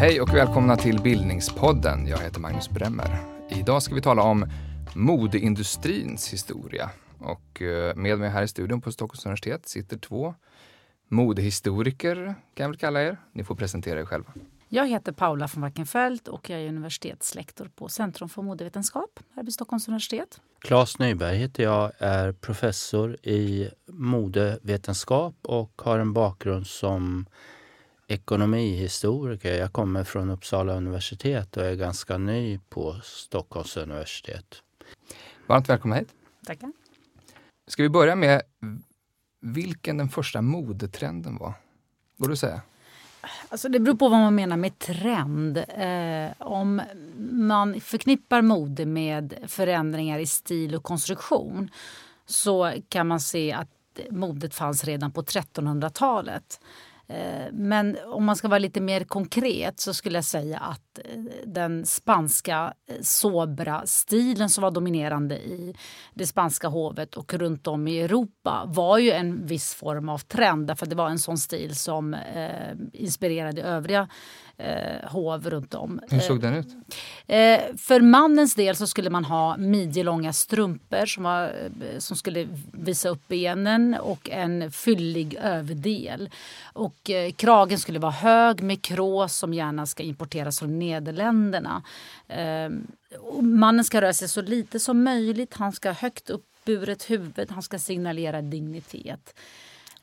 Hej och välkomna till Bildningspodden. Jag heter Magnus Bremmer. Idag ska vi tala om modeindustrins historia. Och eh, med mig här i studion på Stockholms universitet sitter två modehistoriker, kan jag väl kalla er. Ni får presentera er själva. Jag heter Paula von Wackenfeldt och jag är universitetslektor på Centrum för modevetenskap här vid Stockholms universitet. Claes Nyberg heter jag, är professor i modevetenskap och har en bakgrund som ekonomihistoriker. Jag kommer från Uppsala universitet och är ganska ny på Stockholms universitet. Varmt välkomna hit. Tackar. Ska vi börja med vilken den första modetrenden var? Går det att säga? Alltså det beror på vad man menar med trend. Eh, om man förknippar mode med förändringar i stil och konstruktion så kan man se att modet fanns redan på 1300-talet. Eh, men om man ska vara lite mer konkret så skulle jag säga att eh, den spanska eh, sobra-stilen som var dominerande i det spanska hovet och runt om i Europa var ju en viss form av trend därför att det var en sån stil som eh, inspirerade övriga eh, hov runt om. Hur såg den ut? Eh, för mannens del så skulle man ha midjelånga strumpor som, var, som skulle visa upp benen och en fyllig överdel. Och eh, kragen skulle vara hög med krås som gärna ska importeras från Nederländerna. Eh, mannen ska röra sig så lite som möjligt. Han ska ha högt uppburet huvud. Han ska signalera dignitet.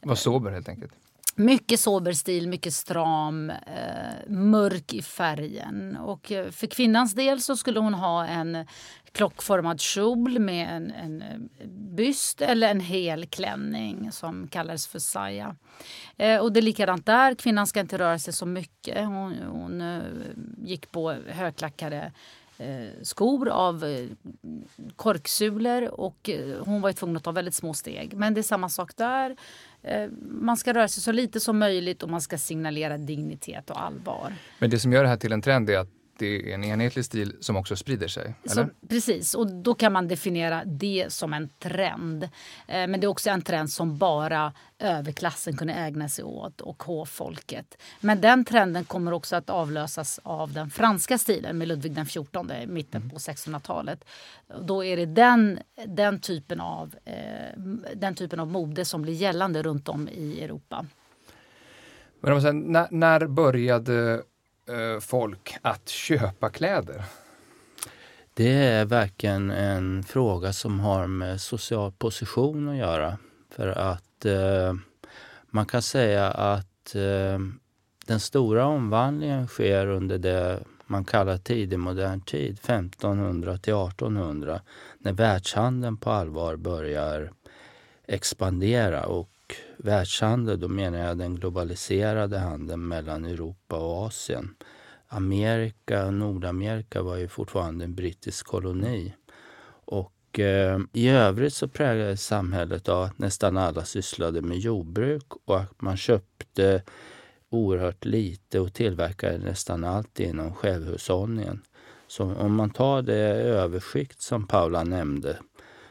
Var sober helt enkelt. Mycket sober stil, mycket stram, eh, mörk i färgen. Och eh, för kvinnans del så skulle hon ha en klockformad kjol med en, en eh, byst eller en hel klänning som kallades för saya. Eh, och det är likadant där. Kvinnan ska inte röra sig så mycket. Hon, hon eh, gick på högklackade eh, skor av eh, korksulor och eh, hon var tvungen att ta väldigt små steg. Men det är samma sak där. Eh, man ska röra sig så lite som möjligt och man ska signalera dignitet och allvar. Men det som gör det här till en trend är att det är en enhetlig stil som också sprider sig? Så, precis, och då kan man definiera det som en trend. Eh, men det är också en trend som bara överklassen kunde ägna sig åt och hovfolket. Men den trenden kommer också att avlösas av den franska stilen med Ludvig XIV i mitten mm. på 1600-talet. Då är det den, den, typen av, eh, den typen av mode som blir gällande runt om i Europa. Men när, när började Eh, folk att köpa kläder? Det är verkligen en fråga som har med social position att göra. För att eh, man kan säga att eh, den stora omvandlingen sker under det man kallar tidig modern tid, 1500 till 1800, när världshandeln på allvar börjar expandera. Och världshandel, då menar jag den globaliserade handeln mellan Europa och Asien. Amerika, Nordamerika var ju fortfarande en brittisk koloni. Och eh, i övrigt så präglades samhället av att nästan alla sysslade med jordbruk och att man köpte oerhört lite och tillverkade nästan allt inom självhushållningen. Så om man tar det överskikt som Paula nämnde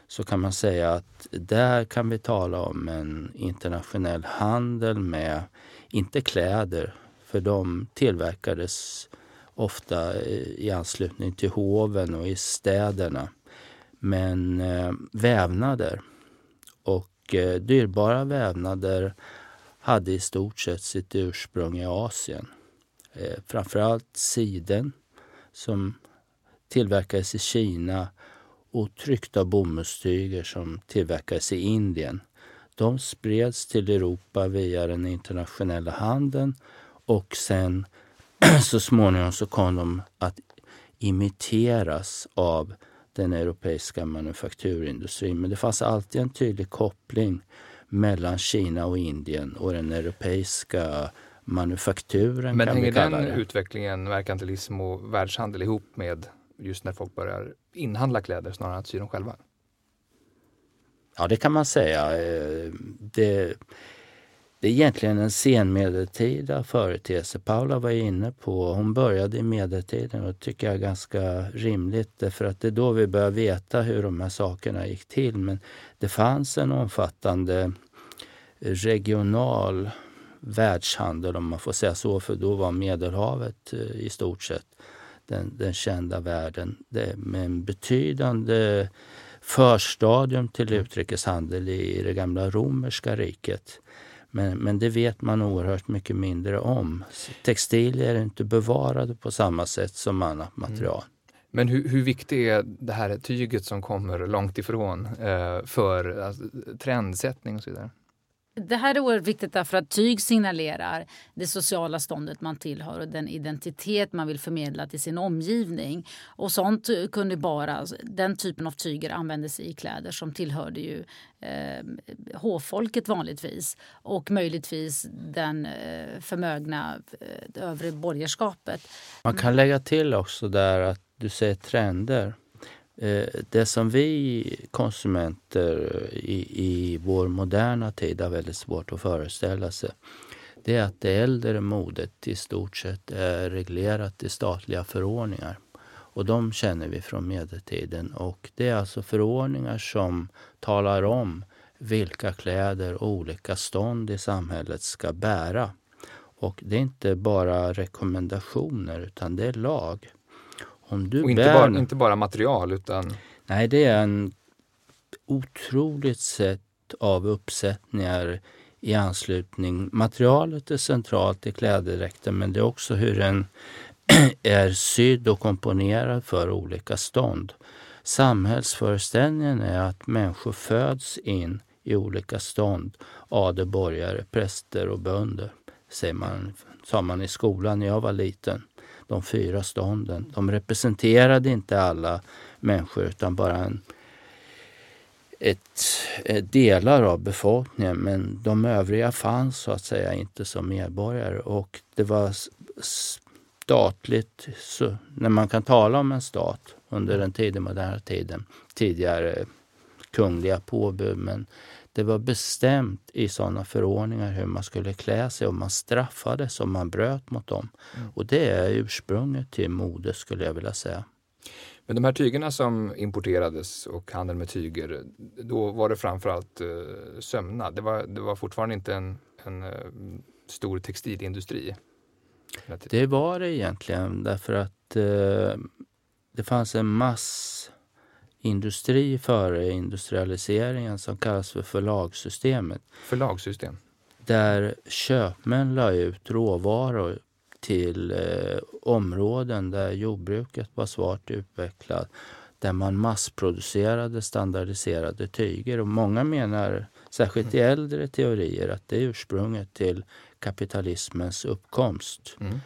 så kan man säga att där kan vi tala om en internationell handel med, inte kläder, för de tillverkades ofta i anslutning till hoven och i städerna. Men eh, vävnader och eh, dyrbara vävnader hade i stort sett sitt ursprung i Asien. Eh, framförallt siden som tillverkades i Kina och tryckta bomullstyger som tillverkades i Indien. De spreds till Europa via den internationella handeln och sen så småningom så kom de att imiteras av den europeiska manufakturindustrin. Men det fanns alltid en tydlig koppling mellan Kina och Indien och den europeiska manufakturen. Men hänger den utvecklingen, merkantilism och världshandel ihop med just när folk börjar inhandla kläder snarare än att sy dem själva? Ja, det kan man säga. Eh, det, det är egentligen en senmedeltida företeelse. Paula var inne på, hon började i medeltiden och det tycker jag är ganska rimligt därför att det är då vi börjar veta hur de här sakerna gick till. Men det fanns en omfattande regional världshandel om man får säga så, för då var Medelhavet eh, i stort sett den, den kända världen det, med en betydande förstadium till utrikeshandel i det gamla romerska riket. Men, men det vet man oerhört mycket mindre om. Textilier är inte bevarade på samma sätt som annat mm. material. Mm. Men hur, hur viktigt är det här tyget som kommer långt ifrån eh, för alltså, trendsättning och så vidare? Det här är oerhört viktigt därför att tyg signalerar det sociala ståndet man tillhör och den identitet man vill förmedla till sin omgivning. Och sånt kunde bara, den typen av tyger användes i kläder som tillhörde ju eh, hovfolket vanligtvis och möjligtvis den eh, förmögna eh, övre borgerskapet. Man kan lägga till också där att du säger trender. Eh, det som vi konsumenter eh, i, i vår moderna tid har väldigt svårt att föreställa sig det är att det äldre modet i stort sett är reglerat i statliga förordningar. Och de känner vi från medeltiden. Och det är alltså förordningar som talar om vilka kläder olika stånd i samhället ska bära. Och det är inte bara rekommendationer utan det är lag. Om du och inte, bär... bara, inte bara material utan... Nej, det är en otroligt sätt av uppsättningar i anslutning. Materialet är centralt i klädedräkten men det är också hur den är sydd och komponerad för olika stånd. Samhällsföreställningen är att människor föds in i olika stånd. Adelborgare, präster och bönder, säger man, sa man i skolan när jag var liten de fyra stånden. De representerade inte alla människor utan bara en, ett, ett, delar av befolkningen. Men de övriga fanns så att säga inte som medborgare och det var statligt, så, när man kan tala om en stat under den tidiga moderna tiden, tidigare kungliga påbud, men det var bestämt i sådana förordningar hur man skulle klä sig och man straffades om man bröt mot dem. Mm. Och det är ursprunget till mode skulle jag vilja säga. Men de här tygerna som importerades och handeln med tyger, då var det framförallt eh, sömnad. Det var, det var fortfarande inte en, en eh, stor textilindustri. Det var det egentligen därför att eh, det fanns en mass industri före industrialiseringen som kallas för förlagssystemet. Förlagssystem? Där köpmän la ut råvaror till eh, områden där jordbruket var svagt utvecklat där man massproducerade standardiserade tyger. Och många menar, särskilt i äldre teorier, att det är ursprunget till kapitalismens uppkomst. Mm.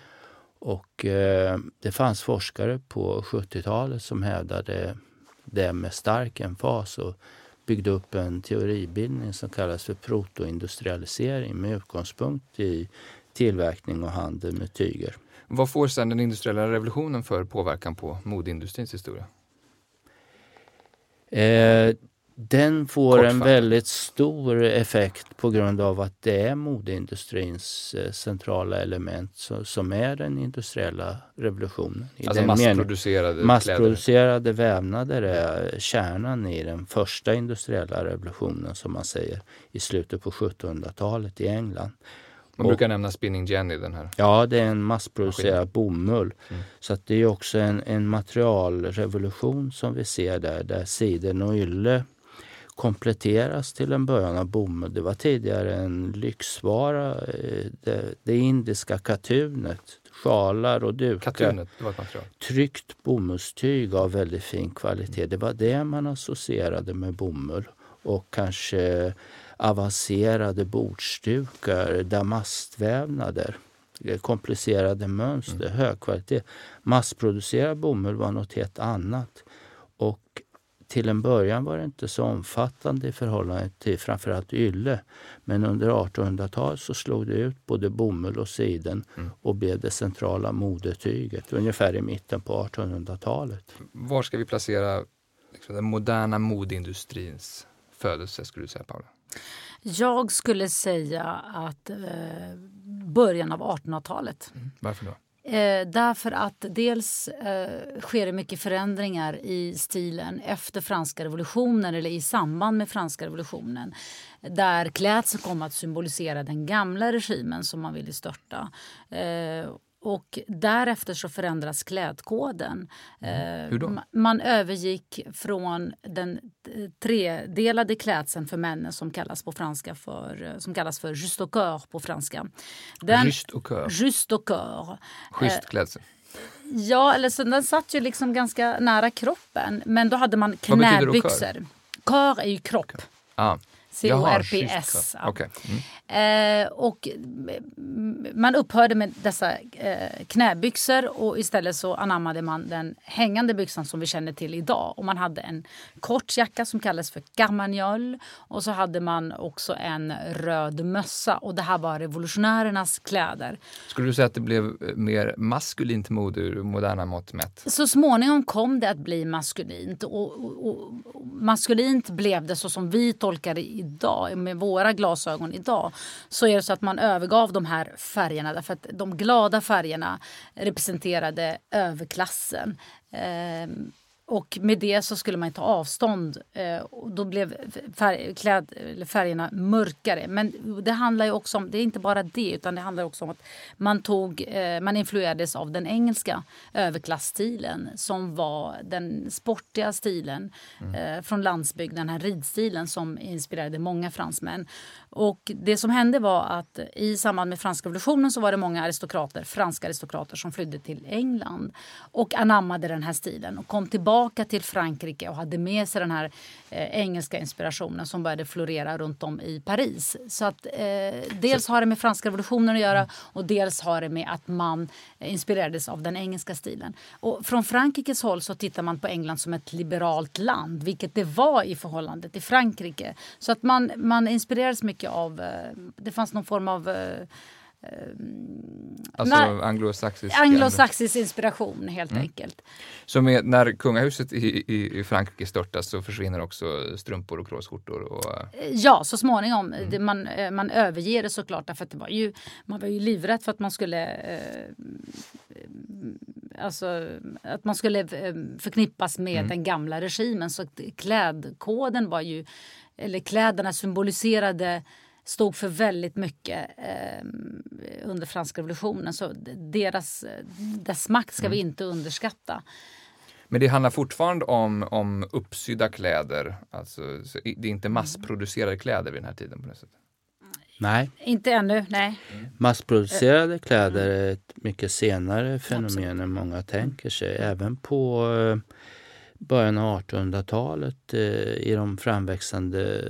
Och eh, det fanns forskare på 70-talet som hävdade det med stark emfas och byggde upp en teoribildning som kallas för protoindustrialisering med utgångspunkt i tillverkning och handel med tyger. Vad får sedan den industriella revolutionen för påverkan på modeindustrins historia? Eh, den får en väldigt stor effekt på grund av att det är modeindustrins eh, centrala element som är den industriella revolutionen. I alltså massproducerade Massproducerade vävnader är kärnan i den första industriella revolutionen som man säger i slutet på 1700-talet i England. Man brukar nämna spinning jenny den här. Ja, det är en massproducerad bomull. Mm. Så det är också en, en materialrevolution som vi ser där, där siden och ylle kompletteras till en början av bomull. Det var tidigare en lyxvara. Eh, det, det indiska katunet, sjalar och dukar. Katunet, det var ett material. Tryckt bomullstyg av väldigt fin kvalitet. Det var det man associerade med bomull. Och kanske avancerade bordsdukar, damastvävnader komplicerade mönster, mm. hög kvalitet. Massproducerad bomull var något helt annat. Och till en början var det inte så omfattande i förhållande till framförallt ylle. Men under 1800-talet så slog det ut både bomull och siden mm. och blev det centrala modetyget ungefär i mitten på 1800-talet. Var ska vi placera liksom, den moderna modeindustrins födelse skulle du säga Paula? Jag skulle säga att eh, början av 1800-talet. Mm. Varför då? Eh, därför att dels eh, sker det mycket förändringar i stilen efter franska revolutionen eller i samband med franska revolutionen där klädseln kom att symbolisera den gamla regimen som man ville störta. Eh, och därefter så förändras klädkoden. Mm. Hur då? Man övergick från den tredelade klädseln för männen som kallas på franska för, som kallas för juste au cœur på franska. Den, juste au cœur. Juste au cœur. Schysst klädsel. Ja, eller så den satt ju liksom ganska nära kroppen. Men då hade man knäbyxor. Kör är ju kropp. Ah. C-O-R-P-S. Ja. Okay. Mm. Eh, och man upphörde med dessa eh, knäbyxor och istället så anammade man den hängande byxan som vi känner till idag. Och man hade en kort jacka som kallades för carmagnol och så hade man också en röd mössa och det här var revolutionärernas kläder. Skulle du säga att det blev eh, mer maskulint mode ur moderna mått mätt? Så småningom kom det att bli maskulint och, och, och maskulint blev det så som vi tolkar det idag med våra glasögon idag så är det så att man övergav de här färgerna därför att de glada färgerna representerade överklassen. Eh, och med det så skulle man ta avstånd. Eh, och då blev färg, kläd, färgerna mörkare. Men det handlar ju också om, det är inte bara det, utan det handlar också om att man, tog, eh, man influerades av den engelska överklassstilen som var den sportiga stilen mm. eh, från landsbygden, den här ridstilen som inspirerade många fransmän. Och det som hände var att i samband med franska revolutionen så var det många aristokrater, franska aristokrater som flydde till England och anammade den här stilen och kom tillbaka till Frankrike och hade med sig den här eh, engelska inspirationen som började florera runt om i Paris. Så att eh, dels har det med franska revolutionen att göra och dels har det med att man inspirerades av den engelska stilen. Och från Frankrikes håll så tittar man på England som ett liberalt land, vilket det var i förhållande till Frankrike. Så att man, man inspirerades mycket av, eh, det fanns någon form av eh, Alltså anglosaxisk? Anglosaxisk inspiration helt mm. enkelt. Så med, när kungahuset i, i, i, Frankrike störtas så försvinner också strumpor och kråsskjortor? Och... Eh, ja, så småningom. Mm. Det, man, eh, man överger det såklart därför att det var ju, man var ju livrädd för att man skulle eh, Alltså att man skulle eh, förknippas med mm. den gamla regimen. Så klädkoden var ju, eller kläderna symboliserade stod för väldigt mycket eh, under franska revolutionen. Så deras, dess makt ska mm. vi inte underskatta. Men det handlar fortfarande om, om uppsydda kläder. Alltså, det är inte massproducerade kläder vid den här tiden på något sätt? Nej. Inte ännu, nej. Massproducerade kläder är ett mycket senare fenomen Absolut. än många tänker sig. Även på eh, början av 1800-talet eh, i de framväxande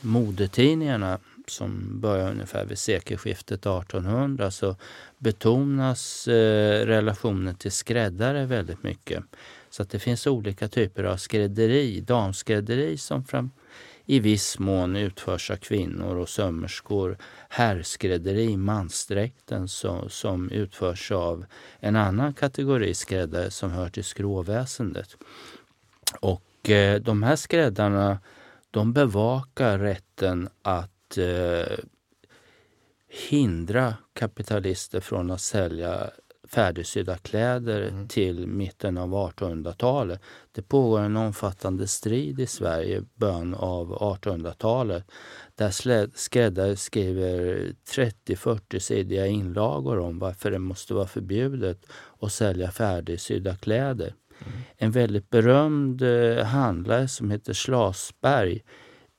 modetidningarna som börjar ungefär vid sekelskiftet 1800 så betonas eh, relationen till skräddare väldigt mycket. Så att det finns olika typer av skrädderi, damskrädderi som fram, i viss mån utförs av kvinnor och sömmerskor. Herrskrädderi, mansdräkten, som, som utförs av en annan kategori skräddare som hör till skråväsendet. Och eh, de här skräddarna de bevakar rätten att eh, hindra kapitalister från att sälja färdigsydda kläder mm. till mitten av 1800-talet. Det pågår en omfattande strid i Sverige början av 1800-talet där skräddare skriver 30-40-sidiga inlagor om varför det måste vara förbjudet att sälja färdigsydda kläder. Mm. En väldigt berömd eh, handlare som heter Slasberg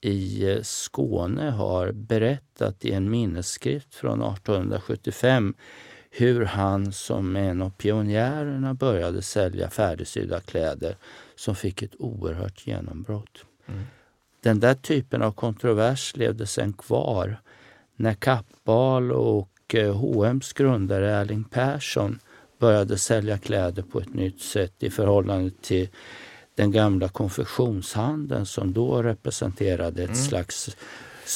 i eh, Skåne har berättat i en minnesskrift från 1875 hur han som en av pionjärerna började sälja färdigsydda kläder som fick ett oerhört genombrott. Mm. Den där typen av kontrovers levde sen kvar när Kappahl och H&M's grundare Erling Persson började sälja kläder på ett nytt sätt i förhållande till den gamla konfektionshandeln som då representerade ett mm. slags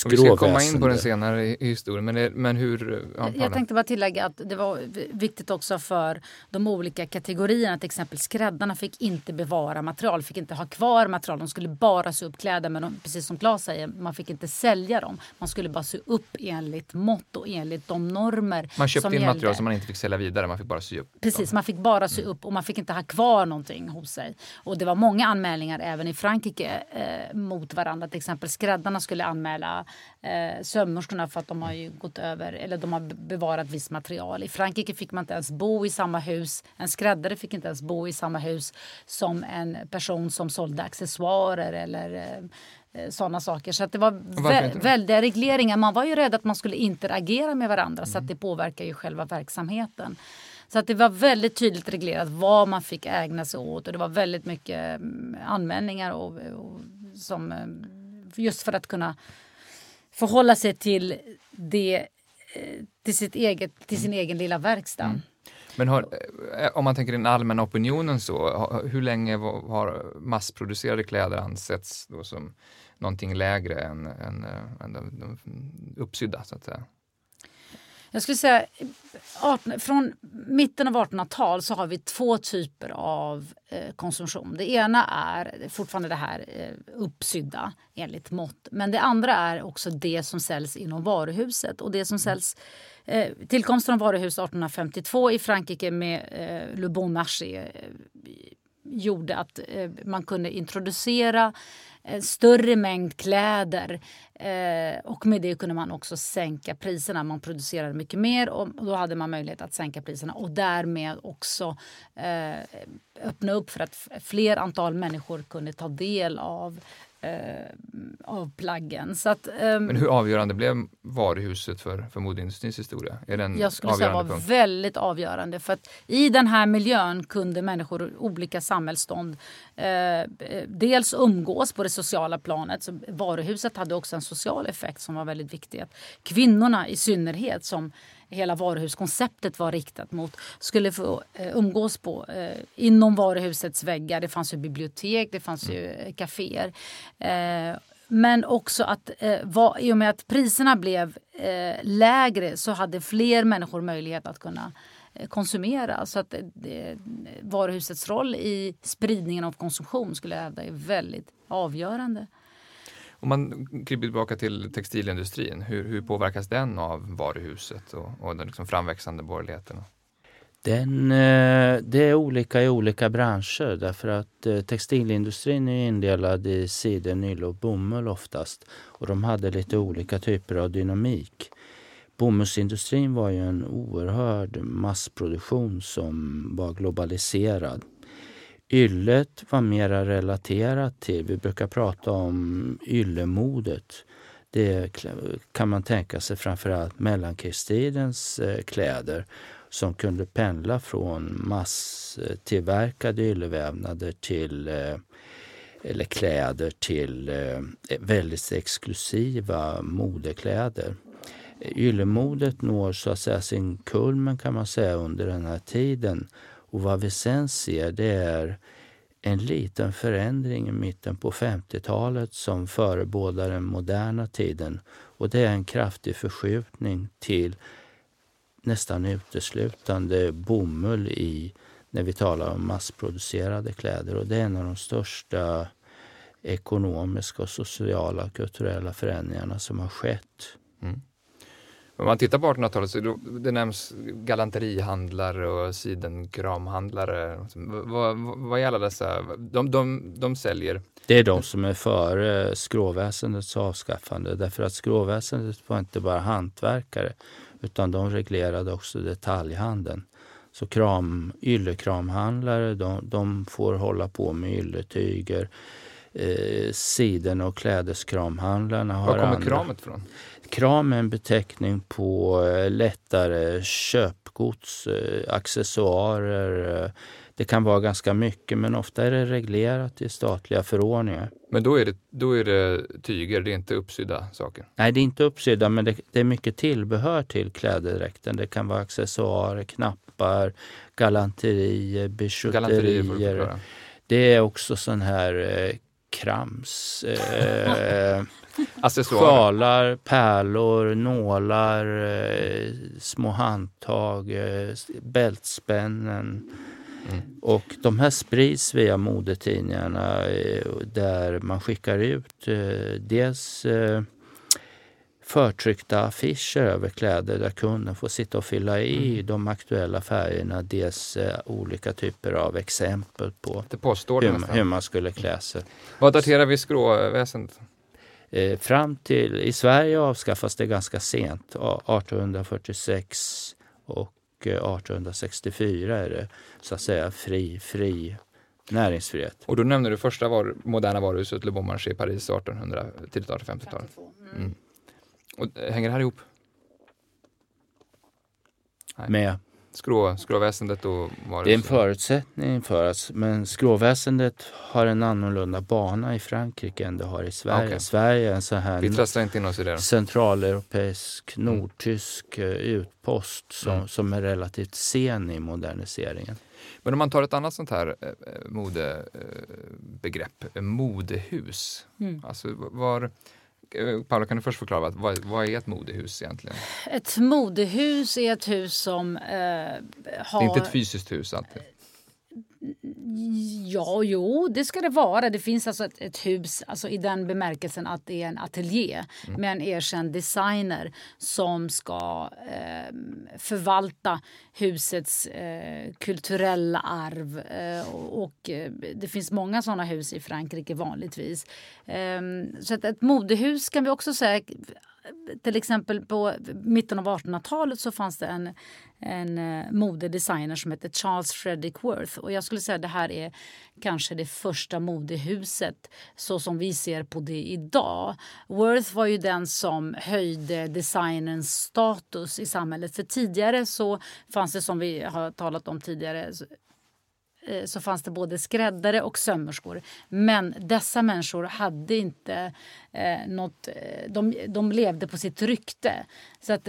vi ska komma in på den senare i historien, men, det, men hur... Ja, jag tänkte bara tillägga att det var viktigt också för de olika kategorierna. Till exempel skräddarna fick inte bevara material, fick inte ha kvar material. De skulle bara sy upp kläder, men de, precis som Claes säger, man fick inte sälja dem. Man skulle bara sy upp enligt mått och enligt de normer Man köpte in gällde. material som man inte fick sälja vidare, man fick bara sy upp. Precis, man fick bara sy mm. upp och man fick inte ha kvar någonting hos sig. Och det var många anmälningar även i Frankrike eh, mot varandra. Till exempel skräddarna skulle anmäla eh, sömmerskorna för att de har ju gått över eller de har bevarat visst material. I Frankrike fick man inte ens bo i samma hus. En skräddare fick inte ens bo i samma hus som en person som sålde accessoarer eller eh, eh sådana saker. Så att det var vä väldiga regleringar. Man var ju rädd att man skulle interagera med varandra mm. så att det påverkar ju själva verksamheten. Så att det var väldigt tydligt reglerat vad man fick ägna sig åt och det var väldigt mycket mm, anmälningar och, och som, eh, just för att kunna förhålla sig till det eh, till, sitt eget, till sin egen lilla verkstad. Mm. Men har, eh, om man tänker den allmänna opinionen så, hur länge har massproducerade kläder ansetts då som någonting lägre än, än, än de, de uppsydda så att säga? Jag skulle säga från mitten av 1800-tal så har vi två typer av eh, konsumtion. Det ena är fortfarande det här eh, uppsydda enligt mått. Men det andra är också det som säljs inom varuhuset. Och det som säljs, eh, tillkomsten av varuhus 1852 i Frankrike med eh, Le Bon Marché eh, gjorde att eh, man kunde introducera en större mängd kläder eh, och med det kunde man också sänka priserna. Man producerade mycket mer och då hade man möjlighet att sänka priserna och därmed också eh, öppna upp för att fler antal människor kunde ta del av eh, av plaggen. Så att, eh, Men hur avgörande blev varuhuset för, för modeindustrins historia? Är den jag skulle säga var punkt? väldigt avgörande. För att i den här miljön kunde människor ur olika samhällsstånd eh, dels umgås på det sociala planet. Så varuhuset hade också en social effekt som var väldigt viktig. Kvinnorna i synnerhet som hela varuhuskonceptet var riktat mot skulle få eh, umgås på eh, inom varuhusets väggar. Det fanns ju bibliotek, det fanns ju mm. kaféer. Eh, men också att eh, var, i och med att priserna blev eh, lägre så hade fler människor möjlighet att kunna eh, konsumera. Så att eh, varuhusets roll i spridningen av konsumtion skulle jag hävda är väldigt avgörande. Om man kryper tillbaka till textilindustrin, hur, hur påverkas den av varuhuset och, och den liksom framväxande borgerligheten? Den, eh, det är olika i olika branscher därför att eh, textilindustrin är indelad i siden, ylle och bomull oftast. Och de hade lite olika typer av dynamik. Bomullsindustrin var ju en oerhörd massproduktion som var globaliserad. Yllet var mera relaterat till, vi brukar prata om yllemodet. Det kan man tänka sig framförallt mellankrigstidens eh, kläder som kunde pendla från masstillverkade yllevävnader till eh, eller kläder till eh, väldigt exklusiva modekläder. Yllemodet når så att säga sin kulmen kan man säga under den här tiden och vad vi sen ser det är en liten förändring i mitten på 50-talet som förebådar den moderna tiden. Och det är en kraftig förskjutning till nästan uteslutande bomull i när vi talar om massproducerade kläder. Och det är en av de största ekonomiska, och sociala och kulturella förändringarna som har skett. Mm. Om man tittar på 1800-talet så det nämns galanterihandlare och sidenkramhandlare. Vad, vad är alla dessa? De, de, de säljer? Det är de som är före eh, skråväsendets avskaffande därför att skråväsendet var inte bara hantverkare utan de reglerade också detaljhandeln. Så kram, yllekramhandlare de, de får hålla på med ylletyger. Eh, siden och klädeskramhandlarna har Var kommer andra. kramet från? Kram är en beteckning på eh, lättare köpgods, eh, accessoarer. Eh, det kan vara ganska mycket men ofta är det reglerat i statliga förordningar. Men då är det, då är det tyger, det är inte uppsydda saker? Nej, det är inte uppsydda men det, det är mycket tillbehör till klädedräkten. Det kan vara accessoarer, knappar, galanterier, bijouterier. Det är också sån här krams, eh, sjalar, pärlor, nålar, eh, små handtag, eh, bältspännen. Och de här sprids via modetidningarna eh, där man skickar ut eh, dels eh, förtryckta affischer över kläder där kunden får sitta och fylla i de aktuella färgerna. Dels eh, olika typer av exempel på hur, hur man skulle klä sig. Vad daterar vi skråväsendet? Eh, fram till, I Sverige avskaffas det ganska sent, a- 1846 och eh, 1864 är det så att säga fri, fri näringsfrihet. Och då nämnde du första var, moderna varuhuset Le Bon Marché i Paris 1800, tidigt 1850-tal. Mm. Och eh, hänger det här ihop? Nej. Med, Skrå, skråväsendet och varuhuset? det är en förutsättning för att, men skråväsendet har en annorlunda bana i Frankrike än det har i Sverige. Okej. Sverige är en sån här Vi trasslar inte in oss i det. då. centraleuropeisk, nordtysk eh, utpost som, Mm. som är relativt sen i moderniseringen. Men om man tar ett annat sånt här eh, modebegrepp, eh, modehus. Mm. Alltså var, Paula kan du först förklara vad, vad, är ett modehus egentligen? Ett modehus är ett hus som eh, har... Det är inte ett fysiskt hus alltid. Ja, jo, det ska det vara. Det finns alltså ett, ett hus alltså i den bemärkelsen att det är en ateljé med en erkänd designer som ska eh, förvalta husets eh, kulturella arv. Eh, och och eh, det finns många såna hus i Frankrike vanligtvis. Eh, så att ett modehus kan vi också säga till exempel på mitten av 1800-talet så fanns det en, en eh, modedesigner som hette Charles Frederick Worth. Och jag skulle säga att det här är kanske det första modehuset så som vi ser på det idag. Worth var ju den som höjde designens status i samhället. För tidigare så fanns det som vi har talat om tidigare så- eh, så fanns det både skräddare och sömmerskor. Men dessa människor hade inte eh, något... Eh, de, de levde på sitt rykte. Så att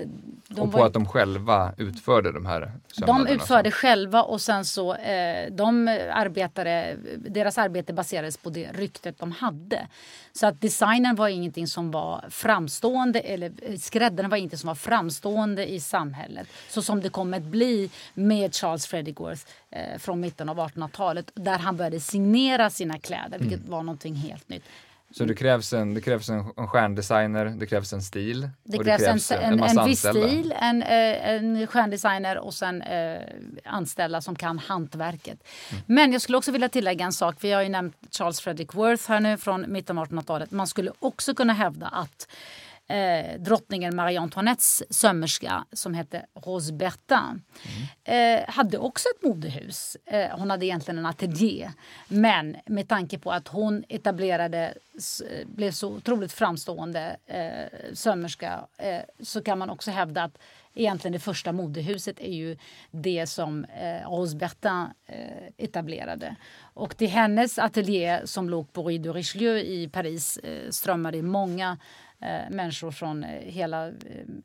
de och på var- att de själva utförde de här de utförde själva och sen så eh, de arbetade, deras arbete baserades på det ryktet de hade. Så att designen var ingenting som var framstående eller eh, skräddaren var ingenting som var framstående i samhället. Så som det kommer att bli med Charles Frederick Worth eh, från mitten av 1800-talet där han började signera sina kläder vilket Mm. var någonting helt nytt. Så det krävs en, det krävs en, en stjärndesigner, det krävs en stil. Det och krävs, en, en, massa en viss stil, en, eh, en stjärndesigner och sen eh, anställda som kan hantverket. Mm. Men jag skulle också vilja tillägga en sak. Vi har ju nämnt Charles Frederick Worth här nu från mitten av 1800-talet. Man skulle också kunna hävda att eh, drottningen Marie Antoinettes sömmerska som hette Rose Bertin eh, hade också ett modehus. Eh, hon hade egentligen en ateljé. Men med tanke på att hon etablerade, s- blev så otroligt framstående eh, sömmerska eh, så kan man också hävda att egentligen det första modehuset är ju det som eh, Rose Bertin eh, etablerade. Och till hennes ateljé som låg på Rue de Richelieu i Paris eh, strömmade många eh, människor från eh, hela, eh,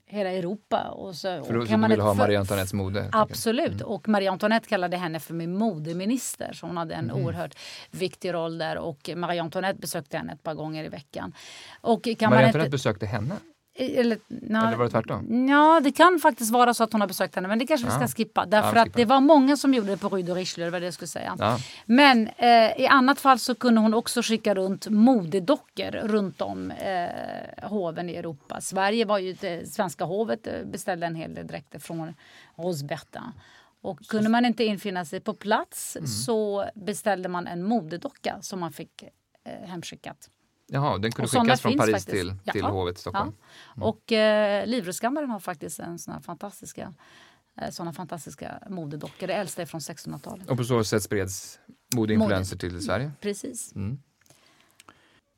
hela Europa. Och så, För och så de vill ha Marie Antoinettes mode. Absolut. Och Marie Antoinette kallade henne för min modeminister. Så hon hade en oerhört viktig roll där. Och Marie Antoinette besökte henne ett par gånger i veckan. Och kan Marie man Antoinette inte, besökte henne? Eller, na, Eller var det tvärtom? Ja, det kan faktiskt vara så att hon har besökt henne. Men det kanske vi Ja. ska skippa. Ja, Därför vi att det var många som gjorde det på Rue de Richelieu. Det var det jag skulle säga. Ja. Men eh, i annat fall så kunde hon också skicka runt modedockor runt om eh, hoven i Europa. Sverige var ju det svenska hovet eh, beställde en hel del dräkter från Rose Bertin. Och kunde man inte infinna sig på plats Mm. så beställde man en modedocka som man fick eh, hemskickat. Jaha, den kunde sådana skickas från Paris faktiskt. till, till Ja. hovet i Stockholm. Ja. Och eh, Livrustkammaren har faktiskt en sån fantastiska, eh, såna fantastiska modedockor. Det äldsta är från 1600-talet. Och på så sätt spreds modeinfluenser till Sverige. Precis. Mm.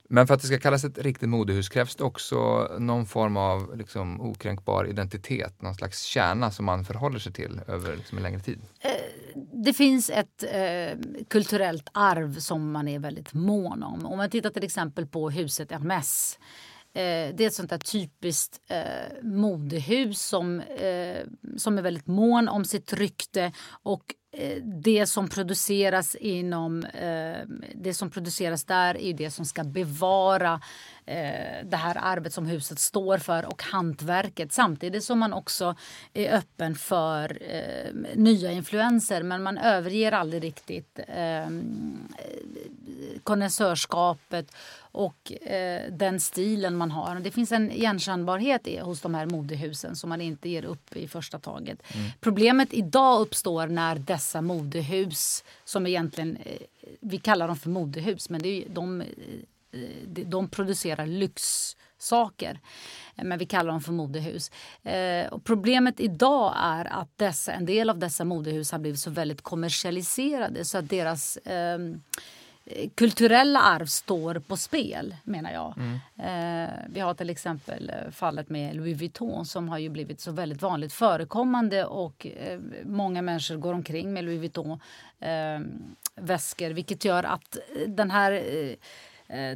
Men för att det ska kallas ett riktigt modehus krävs det också någon form av liksom, okränkbar identitet, någon slags kärna som man förhåller sig till över liksom, en längre tid. Eh, det finns ett eh, kulturellt arv som man är väldigt mån om. Om man tittar till exempel på huset Hermès. Eh, det är ett sånt där typiskt eh, modehus som, eh, som är väldigt mån om sitt rykte och Eh, det som produceras inom eh, det som produceras där är det som ska bevara eh, det här arvet som huset står för och hantverket. Samtidigt som man också är öppen för eh, nya influenser men man överger aldrig riktigt eh, konnässörskapet och eh, den stilen man har. Det finns en igenkännbarhet hos de här modehusen som man inte ger upp i första taget. Mm. Problemet idag uppstår när dessa modehus, som egentligen, eh, vi kallar dem för modehus, men det är, de, eh, de producerar lyxsaker. Men vi kallar dem för modehus. Eh, och problemet idag är att dessa, en del av dessa modehus har blivit så väldigt kommersialiserade så att deras eh, kulturella arv står på spel, menar jag. Mm. Eh, vi har till exempel eh, fallet med Louis Vuitton som har ju blivit så väldigt vanligt förekommande och eh, många människor går omkring med Louis Vuitton eh, väskor vilket gör att den här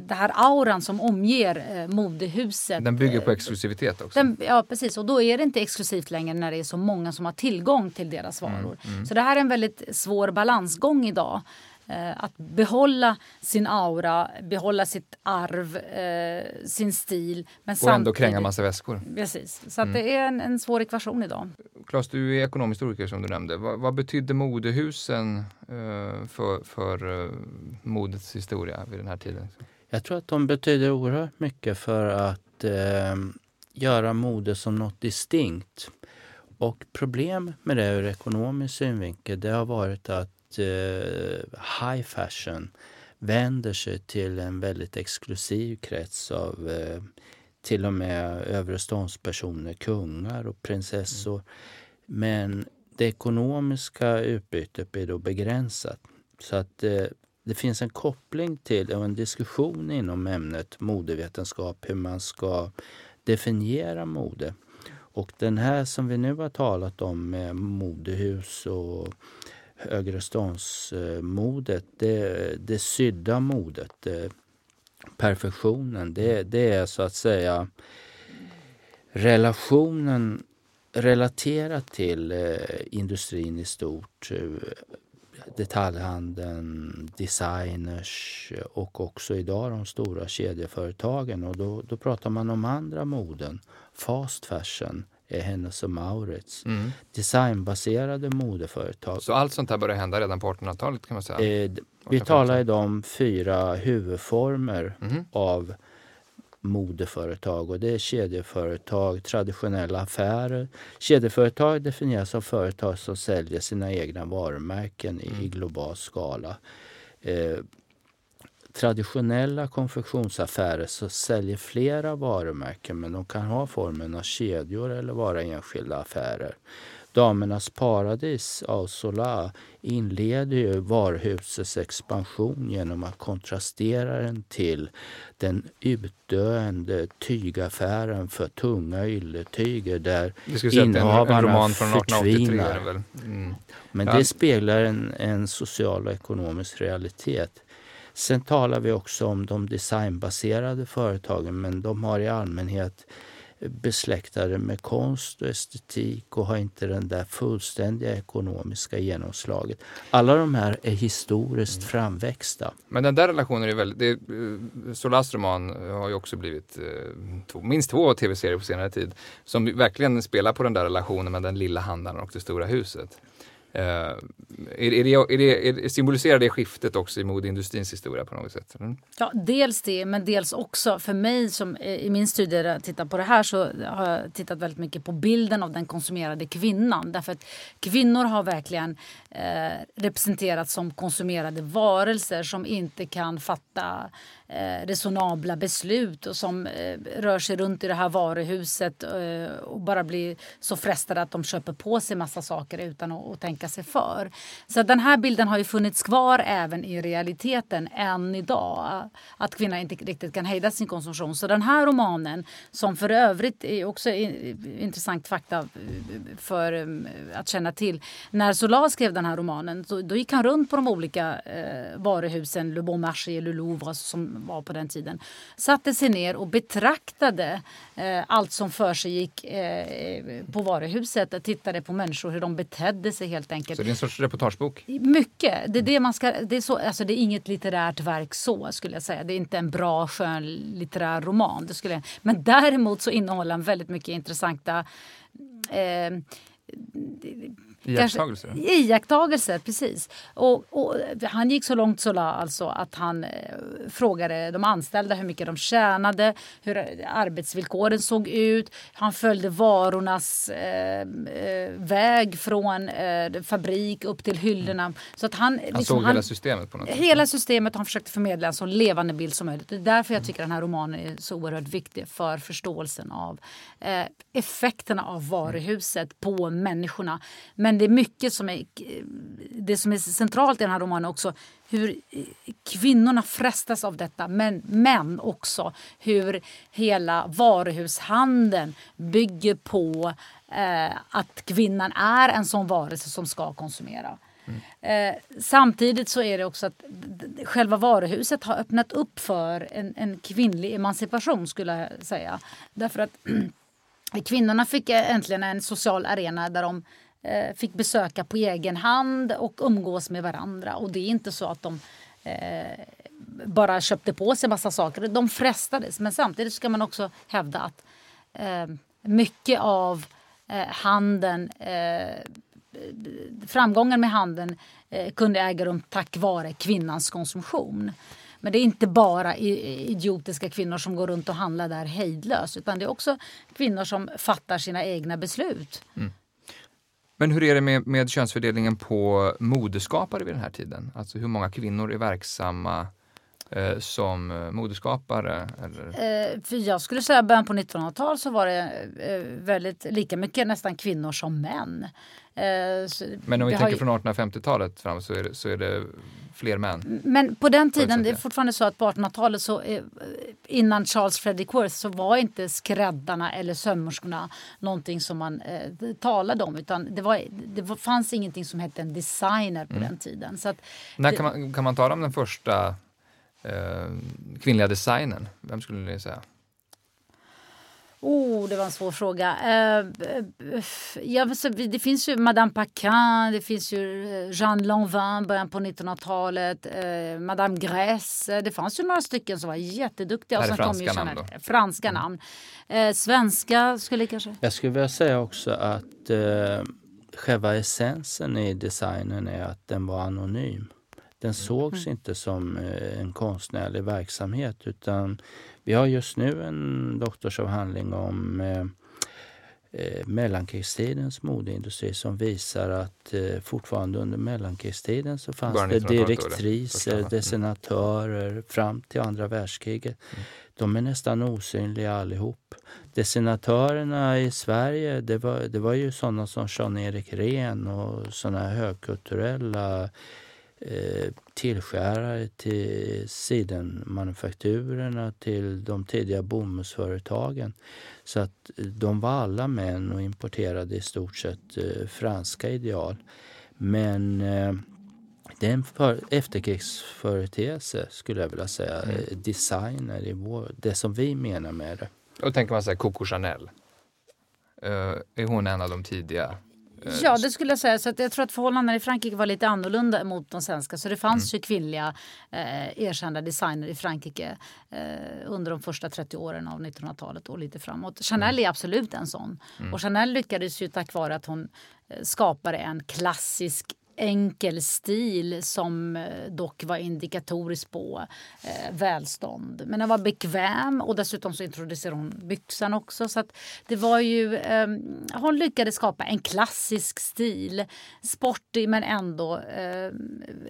det här auran som omger eh, modehuset. Den bygger på exklusivitet också. Den, ja precis och då är det inte exklusivt längre när det är så många som har tillgång till deras mm, varor. Mm, mm. Så det här är en väldigt svår balansgång idag. Eh, att behålla sin aura, behålla sitt arv, eh, sin stil. Men och ändå kränga massa väskor. Precis, så mm. det är en, en svår ekvation idag. Claes, du är ekonomhistoriker som du nämnde. Vad, vad betydde modehusen eh, för, för eh, modets historia vid den här tiden? Jag tror att de betyder oerhört mycket för att eh, göra mode som något distinkt. Och problem med det ur ekonomisk synvinkel det har varit att eh, high fashion vänder sig till en väldigt exklusiv krets av eh, till och med övre ståndspersoner, kungar och prinsessor. Mm. Men det ekonomiska utbytet blir då begränsat. Så att eh, det finns en koppling till och en diskussion inom ämnet modevetenskap hur man ska definiera mode. Och den här som vi nu har talat om med modehus och högreståndsmodet, det, det sydda modet, det, perfektionen, det, det är så att säga relationen relaterat till eh, industrin i stort. Eh, detaljhandeln, designers eh, och också idag de stora kedjeföretagen. Och då, då pratar man om andra moden, fast fashion, är Hennes och Mauritz. Mm. Designbaserade modeföretag. Så allt sånt här började hända redan på 1800-talet kan man säga? Eh, vi talar idag om fyra huvudformer mm. av modeföretag och det är kedjeföretag, traditionella affärer. Kedjeföretag definieras som företag som säljer sina egna varumärken mm. i global skala. Eh, traditionella konfektionsaffärer så säljer flera varumärken men de kan ha formen av kedjor eller vara enskilda affärer. Damernas paradis av Sola inleder ju varuhusets expansion genom att kontrastera den till den utdöende tygaffären för tunga ylletyger där innehavarna förtvinar. Mm. Men det speglar en, en social och ekonomisk realitet. Sen talar vi också om de designbaserade företagen men de har i allmänhet besläktade med konst och estetik och har inte den där fullständiga ekonomiska genomslaget. Alla de här är historiskt mm. framväxta. Men den där relationen är väldigt... Det, eh, Solas roman har ju också blivit eh, två, minst två tv-serier på senare tid som verkligen spelar på den där relationen med den lilla handlaren och det stora huset. Uh, är, är det, är det, är, symboliserar det skiftet också i modeindustrins historia på något sätt? Mm. Ja, dels det, men dels också för mig som eh, i min studie tittar på det här så har jag tittat väldigt mycket på bilden av den konsumerade kvinnan. Därför att kvinnor har verkligen eh, som konsumerade varelser som inte kan fatta eh, resonabla beslut och som eh, rör sig runt i det här varuhuset eh, och bara blir så frestade att de köper på sig massa saker utan att, att tänka sig för. Så den här bilden har ju funnits kvar även i realiteten än idag. Att kvinnan inte riktigt kan hejda sin konsumtion. Så den här romanen, som för övrigt är också intressant fakta eh, för eh, att känna till. När Solar skrev den här romanen så, då gick han runt på de olika eh, varuhusen, Le Bon Marché, Le Louvre som var på den tiden, satte sig ner och betraktade eh, allt som för sig gick eh, på varuhuset. Tittade på människor, hur de betedde sig helt enkelt. Så det är en sorts reportagebok? Mycket. Det är, det man ska, det är, så, alltså det är inget litterärt verk så skulle jag säga. Det är inte en bra skön litterär roman. Det skulle men däremot så innehåller den väldigt mycket intressanta eh, Iakttagelser? Kanske, iakttagelser, precis. Och, och, han gick så långt så alltså att han eh, frågade de anställda hur mycket de tjänade, hur arbetsvillkoren såg ut. Han följde varornas eh, eh väg från eh, fabrik upp till hyllorna. Så att han, han liksom, såg hela systemet på något sätt? Hela systemet. Han försökte förmedla en så levande bild som möjligt. Det är därför jag tycker den här romanen är så oerhört viktig för förståelsen av eh, effekterna av varuhuset på människorna. Men men det är mycket som är, det som är centralt i den här romanen också. Hur kvinnorna frestas av detta, men, men också hur hela varuhushandeln bygger på eh, att kvinnan är en sån varelse som ska konsumera. Mm. Eh, samtidigt så är det också att själva varuhuset har öppnat upp för en, en kvinnlig emancipation skulle jag säga. Därför att kvinnorna fick äntligen en social arena där de eh, Eh, fick besöka på egen hand och umgås med varandra. Och det är inte så att de eh, bara köpte på sig massa saker. De frestades. Men samtidigt ska man också hävda att eh, mycket av eh, handeln eh, framgången med handeln eh, kunde äga rum tack vare kvinnans konsumtion. Men det är inte bara idiotiska kvinnor som går runt och handlar där hejdlöst utan det är också kvinnor som fattar sina egna beslut. Mm. Men hur är det med, med könsfördelningen på modeskapare vid den här tiden? Alltså hur många kvinnor är verksamma eh, som eh, modeskapare? Eller? Eh, för jag skulle säga att början på 1900-talet så var det eh, väldigt lika mycket nästan kvinnor som män. Men om vi, tänker från 1850-talet fram så är, det, så är det fler män? Men på den tiden, det är fortfarande så att på 1800-talet så innan Charles Frederick Worth så var inte skräddarna eller sömmerskorna någonting som man eh, talade om utan det, var, det fanns ingenting som hette en designer på mm. den tiden. Så att När kan, man, kan man tala om den första eh, kvinnliga designern? Vem skulle ni säga? Oh, det var en svår fråga. Uh, ja, det finns ju Madame Paquin, det finns ju eh, Jeanne Lanvin, början på 1900-talet, uh, Madame Grèce. Det fanns ju några stycken som var jätteduktiga. Det är franska namn då? Franska mm. namn. Svenska skulle kanske... Jag skulle vilja säga också att uh, själva essensen i designen är att den var anonym. Den sågs mm. inte som en konstnärlig verksamhet utan vi har just nu en doktorsavhandling om eh, eh, mellankrigstidens modeindustri som visar att eh, fortfarande under mellankrigstiden så fanns det direktriser, dessinatörer fram till andra världskriget. Mm. De är nästan osynliga allihop. Dessinatörerna i Sverige, det var, det var ju sådana som Jean-Erik Rehn och sådana högkulturella Eh, tillskärare till sidenmanufakturerna, till de tidiga bomullsföretagen. Så att de var alla män och importerade i stort sett eh, franska ideal. Men eh, det är en för, efterkrigsföreteelse skulle jag vilja säga. Mm. Designer, i vår, det som vi menar med det. Och tänker man så här, Coco Chanel. Uh, är hon en av de tidiga Eh, ja, det skulle jag säga. Så jag tror att förhållandena i Frankrike var lite annorlunda mot de svenska. Så det fanns mm. ju kvinnliga eh, erkända designer i Frankrike eh, under de första 30 åren av 1900-talet och lite framåt. Chanel mm. är absolut en sån. Mm. Och Chanel lyckades ju tack vare att hon eh, skapade en klassisk enkel stil som eh, dock var indikatoriskt på eh, välstånd. Men den var bekväm och dessutom så introducerade hon byxan också. Så det var ju, eh, hon lyckades skapa en klassisk stil. Sportig men ändå eh,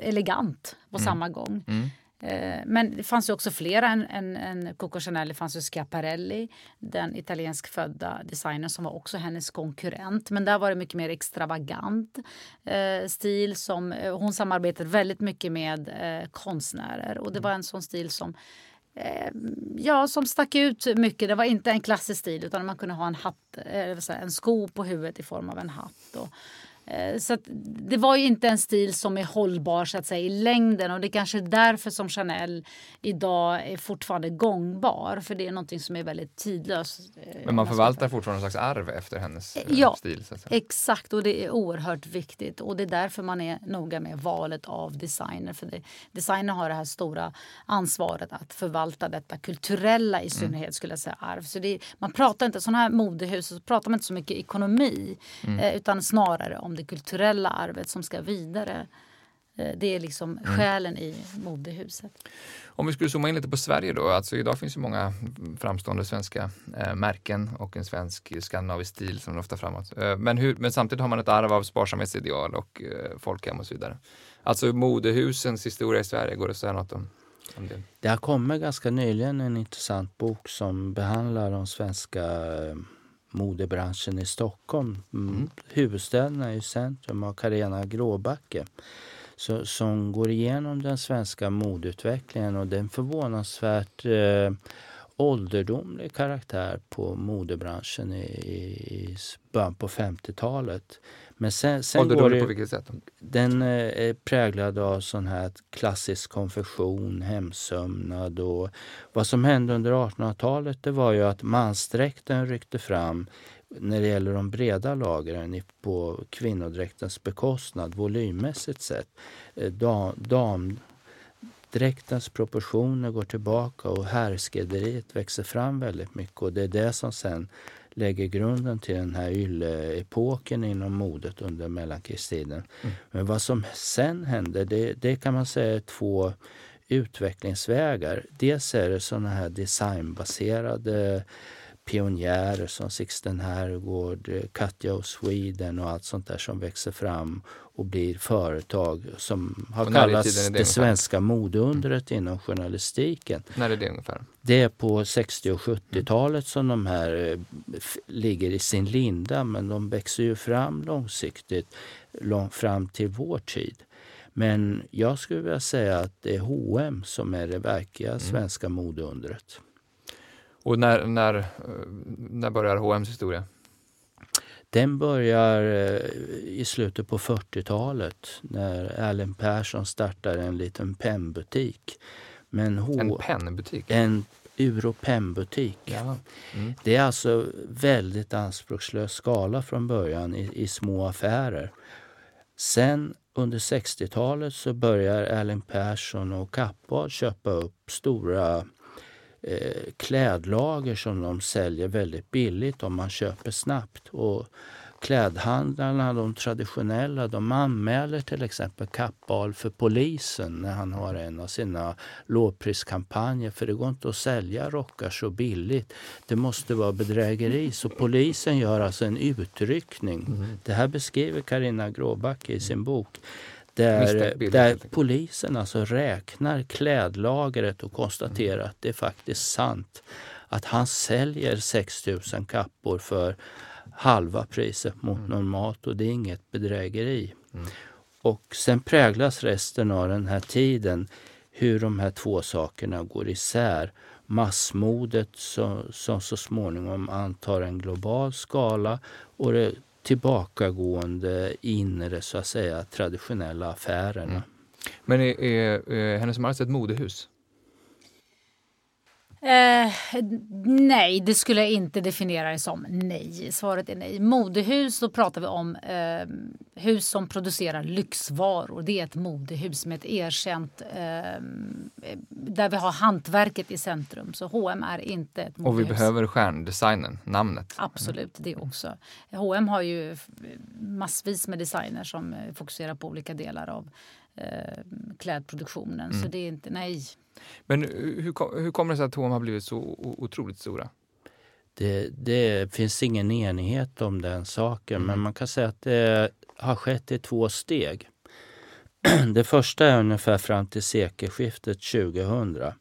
elegant på mm. samma gång. Mm. Eh, men det fanns ju också flera än, än, än Coco Chanel. Det fanns ju Schiaparelli, den italiensk födda designern som var också hennes konkurrent. Men där var det mycket mer extravagant eh, stil. som eh, Hon samarbetade väldigt mycket med eh, konstnärer och det var en sån stil som eh, Ja, som stack ut mycket. Det var inte en klassisk stil utan man kunde ha en hatt, en sko på huvudet i form av en hatt. Och, Eh, så det var ju inte en stil som är hållbar så att säga, i längden och det är kanske därför som Chanel idag är fortfarande gångbar för det är någonting som är väldigt tidlöst. Eh, Men man förvaltar fortfarande någon slags arv efter hennes eh, ja, stil? Så exakt och det är oerhört viktigt och det är därför man är noga med valet av designer. För det, designer har det här stora ansvaret att förvalta detta kulturella i mm. synnerhet mm. skulle jag säga arv. Så det, man pratar inte, sådana här modehus, så pratar man inte så mycket ekonomi mm. utan snarare om det kulturella arvet som ska vidare. Eh, det är liksom mm. själen i modehuset. Om vi skulle zooma in lite på Sverige då. Alltså idag finns ju många framstående svenska eh, märken och en svensk skandinavisk stil som ofta framåt. Eh, men, hur, men samtidigt har man ett arv av sparsamhetsideal och eh, folkhem och så vidare. Alltså modehusens historia i Sverige, går det att säga något om? om det? det har kommit ganska nyligen en intressant bok som behandlar de svenska eh, modebranschen i Stockholm. Mm. mm. Huvudstäderna är i centrum av Carena Gråbacke så, som går igenom den svenska modeutvecklingen och den förvånansvärt eh, ålderdomlig karaktär på modebranschen i, i början på 50-talet. Men sen, sen går det, på vilket sätt? Den eh, är präglad av sån här klassisk konfektion, hemsömnad och vad som hände under 1800-talet det var ju att mansdräkten ryckte fram när det gäller de breda lagren på kvinnodräktens bekostnad volymmässigt sett. Eh, dam, damdräktens proportioner går tillbaka och herrskederiet växer fram väldigt mycket och det är det som sen lägger grunden till den här ylleepoken inom modet under mellankrigstiden. Mm. Men vad som sen händer, det, det kan man säga är två utvecklingsvägar. Dels är det sådana här designbaserade pionjärer som Sixten Herrgård, Katja och Sweden och allt sånt där som växer fram och blir företag som har kallats det, det svenska modeundret mm. inom journalistiken. När är det ungefär? Det är på 60 och 70-talet som de här eh, ligger i sin linda men de växer ju fram långsiktigt lång, fram till vår tid. Men jag skulle vilja säga att det är H&M som är det verkliga mm. svenska modeundret. Och när, när, när börjar H&M's historia? Den börjar eh, i slutet på 40-talet när Erlend Persson startar en liten pennbutik. Men H en pennbutik? En ur och pennbutik. Ja. Mm. Det är alltså väldigt anspråkslös skala från början i, i små affärer. Sen under 60-talet så börjar Erlend Persson och Kappad köpa upp stora eh, klädlager som de säljer väldigt billigt om man köper snabbt. Och klädhandlarna, de traditionella, de anmäler till exempel Kappahl för polisen när han har en av sina lågpriskampanjer. För det går inte att sälja rockar så billigt. Det måste vara bedrägeri. Så polisen gör alltså en utryckning. Mm. Det här beskriver Karina Gråbacke i sin bok. Där, där polisen alltså räknar klädlagret och konstaterar att det är faktiskt sant att han säljer 6 000 kappor för halva priset mot mm. normalt och det är inget bedrägeri. Mm. Och sen präglas resten av den här tiden hur de här två sakerna går isär. Massmodet som, som så småningom antar en global skala och det tillbakagående inre så att säga traditionella affärerna. Mm. Men är, är, är Hennes Mauritz ett modehus? Eh, nej, det skulle jag inte definiera det som. Nej, svaret är nej. Modehus, då pratar vi om eh, hus som producerar lyxvaror. Det är ett modehus med ett erkänt... Eh, där vi har hantverket i centrum. Så H&M är inte ett modehus. Och vi behöver stjärndesignen, namnet. Absolut, det också. H&M har ju massvis med designer som fokuserar på olika delar av eh, klädproduktionen. Mm. Så det är inte, nej. Men hur, hur kommer det sig att H&M har blivit så otroligt stora? Det, det, finns ingen enighet om den saken, mm. men man kan säga att det har skett i två steg. Det första är ungefär fram till sekelskiftet 2000.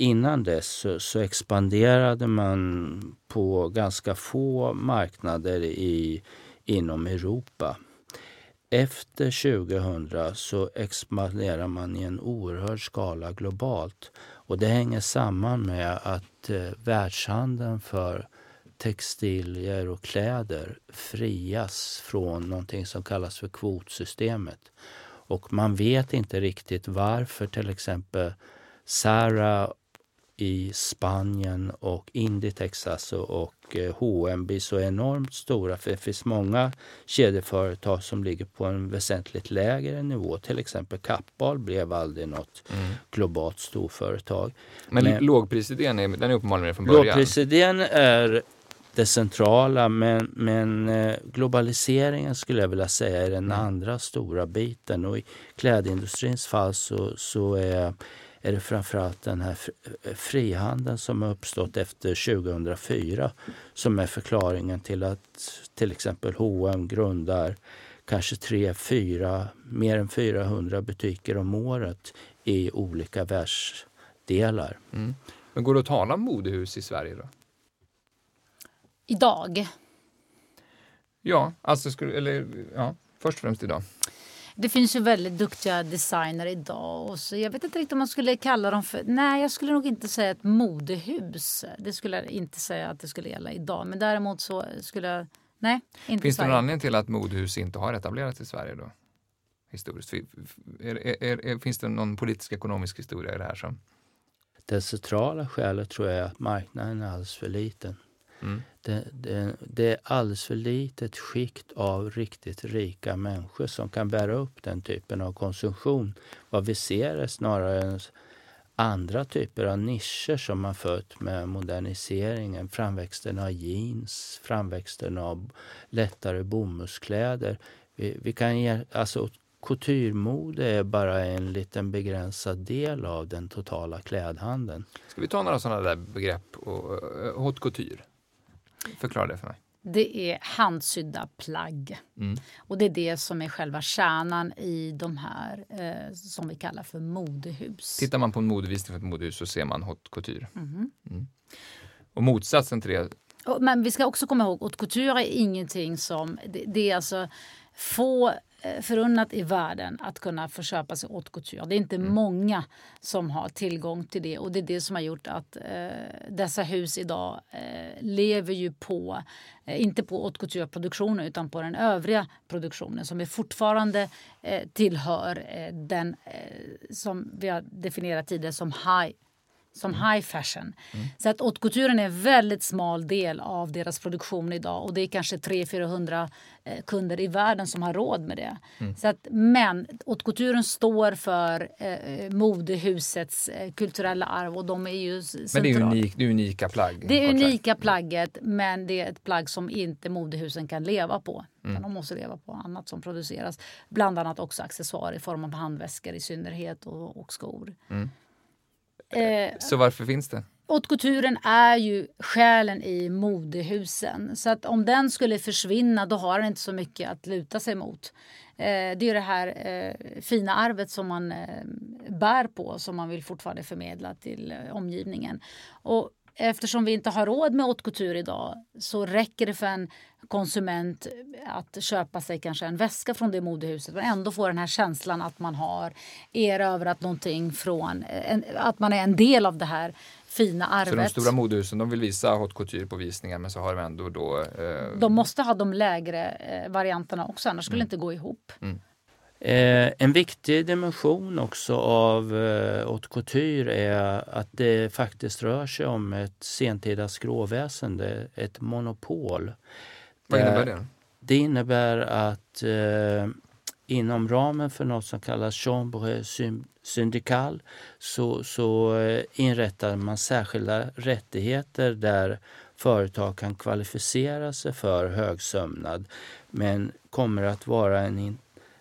Innan dess så, så, expanderade man på ganska få marknader i, inom Europa. Efter 2000 så expanderar man i en oerhörd skala globalt. Och det hänger samman med att eh, världshandeln för textilier och kläder frias från någonting som kallas för kvotsystemet. Och man vet inte riktigt varför till exempel Zara i Spanien och Inditex alltså och H&M blir så enormt stora. För det finns många kedjeföretag som ligger på en väsentligt lägre nivå. Till exempel Kappahl blev aldrig något mm. globalt storföretag. Men, Men lågprisidén är, den är uppenbarligen från början? Lågprisidén är det centrala men, men eh, globaliseringen skulle jag vilja säga är den mm. andra stora biten. Och i klädindustrins fall så, så är är det framförallt den här frihandeln som har uppstått efter 2004 som är förklaringen till att till exempel H&M grundar kanske tre, fyra, mer än 400 butiker om året i olika världsdelar. Mm. Men går det att tala om modehus i Sverige då? Idag? Ja, alltså eller, ja, först och främst idag. Det finns ju väldigt duktiga designer idag. Och så jag vet inte riktigt om man skulle kalla dem för... Nej, jag skulle nog inte säga ett modehus. Det skulle jag inte säga att det skulle gälla idag. Men däremot så skulle jag... Nej, inte Finns det någon anledning till att modehus inte har etablerats i Sverige då? Historiskt. Är, är, är, finns det någon politisk ekonomisk historia i det här som... Det centrala skälet tror jag är att marknaden är alldeles för liten. Mm. Det, det, det, är alldeles för litet skikt av riktigt rika människor som kan bära upp den typen av konsumtion. Vad vi ser är snarare andra typer av nischer som har fött med moderniseringen. Framväxten av jeans, framväxten av lättare bomullskläder. Vi, vi kan ge, alltså, Couturemode är bara en liten begränsad del av den totala klädhandeln. Ska vi ta några sådana där begrepp? Och, haute couture? Förklara det för mig. Det är handsydda plagg. Mm. Och det är det som är själva kärnan i de här eh, som vi kallar för modehus. Tittar man på en modevisning för ett modehus så ser man haute couture. Mm. Mm. Och motsatsen till det? Men vi ska också komma ihåg att couture är ingenting som... Det, det är alltså få förunnat i världen att kunna få köpa sig haute couture. Det är inte mm. många som har tillgång till det och det är det som har gjort att eh, dessa hus idag eh, lever ju på, eh, inte på haute couture-produktionen utan på den övriga produktionen som är fortfarande eh, tillhör eh, den som vi har definierat tidigare som high som mm. high fashion. Mm. Så att haute couture är en väldigt smal del av deras produktion idag och det är kanske 300-400 eh, kunder i världen som har råd med det. Mm. Så att, men haute couture står för eh, modehusets eh, kulturella arv och de är ju central. Men det är, unik, det är unika plagg? Det är unika plagget men det är ett plagg som inte modehusen kan leva på. Mm. De måste leva på annat som produceras. Bland annat också accessoarer i form av handväskor i synnerhet och, och skor. Mm. Eh, så varför finns det? Haute är ju själen i modehusen. Så att om den skulle försvinna då har den inte så mycket att luta sig mot. Eh, det är det här eh, fina arvet som man eh, bär på som man vill fortfarande förmedla till omgivningen. Och eftersom vi inte har råd med haute couture idag så räcker det för en konsument att köpa sig kanske en väska från det modehuset men ändå få den här känslan att man har erövrat någonting från, en, att man är en del av det här fina arvet. Så de stora modehusen de vill visa haute couture på visningar men så har de ändå då... Eh... De måste ha de lägre eh, varianterna också annars skulle mm. det inte gå ihop. Mm. Eh, en viktig dimension också av eh, haute couture är att det faktiskt rör sig om ett sentida skråväsende, ett monopol. Vad innebär det? Det innebär att eh, inom ramen för något som kallas chambre syndical så, så eh, inrättar man särskilda rättigheter där företag kan kvalificera sig för högsömnad men kommer att vara en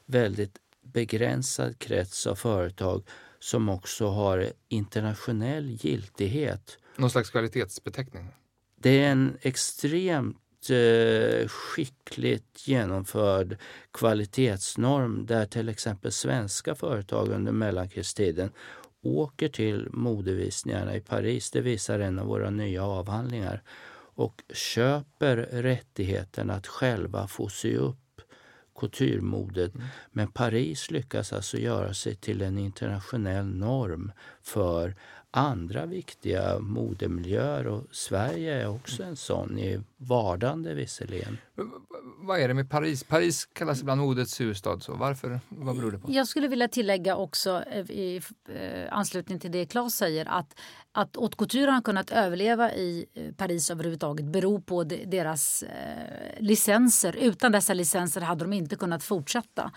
väldigt begränsad krets av företag som också har internationell giltighet. Någon slags kvalitetsbeteckning? Det är en extremt eh, skickligt genomförd kvalitetsnorm där till exempel svenska företag under mellankrigstiden åker till modevisningarna i Paris, det visar en av våra nya avhandlingar, och köper rättigheten att själva få sy upp couturemodet. Mm. Men Paris lyckas alltså göra sig till en internationell norm för andra viktiga modemiljöer och Sverige är också en sån, i vardande visserligen. Vad är det med Paris? Paris kallas ibland modets huvudstad. Så varför? Vad beror det på? Jag skulle vilja tillägga också eh, i eh, anslutning till det Claes säger att att haute couture har kunnat överleva i eh, Paris överhuvudtaget beror på deras licenser. Utan dessa licenser hade de inte kunnat fortsätta.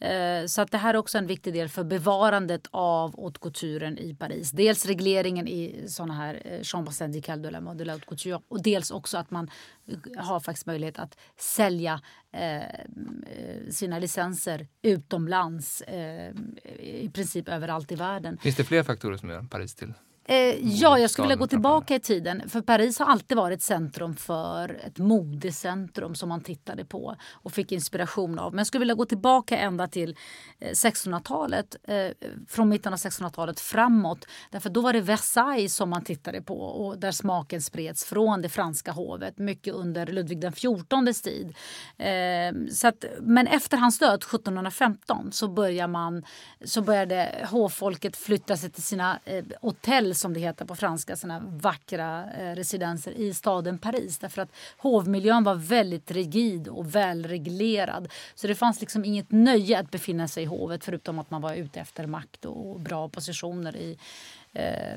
Eh, så att det här är också en viktig del för bevarandet av haute couturen i Paris. Dels regleringen i såna här eh, Chambre syndicale de la mode de la haute couture och dels också att man eh, har faktiskt möjlighet att sälja eh, sina licenser utomlands i princip överallt i världen. Finns det fler faktorer som gör Paris till ja, jag skulle vilja gå tillbaka i tiden. För Paris har alltid varit centrum för ett modecentrum som man tittade på och fick inspiration av. Men jag skulle vilja gå tillbaka ända till 1600-talet. Eh, eh, från mitten av 1600-talet framåt. Därför då var det Versailles som man tittade på och där smaken spreds från det franska hovet. Mycket under Ludvig XIVs tid. så att, men efter hans död 1715 så, börjar man, så började hovfolket flytta sig till sina hotell som det heter på franska, såna vackra eh, residenser i staden Paris. Därför att hovmiljön var väldigt rigid och välreglerad. Så det fanns liksom inget nöje att befinna sig i hovet förutom att man var ute efter makt och bra positioner i, eh,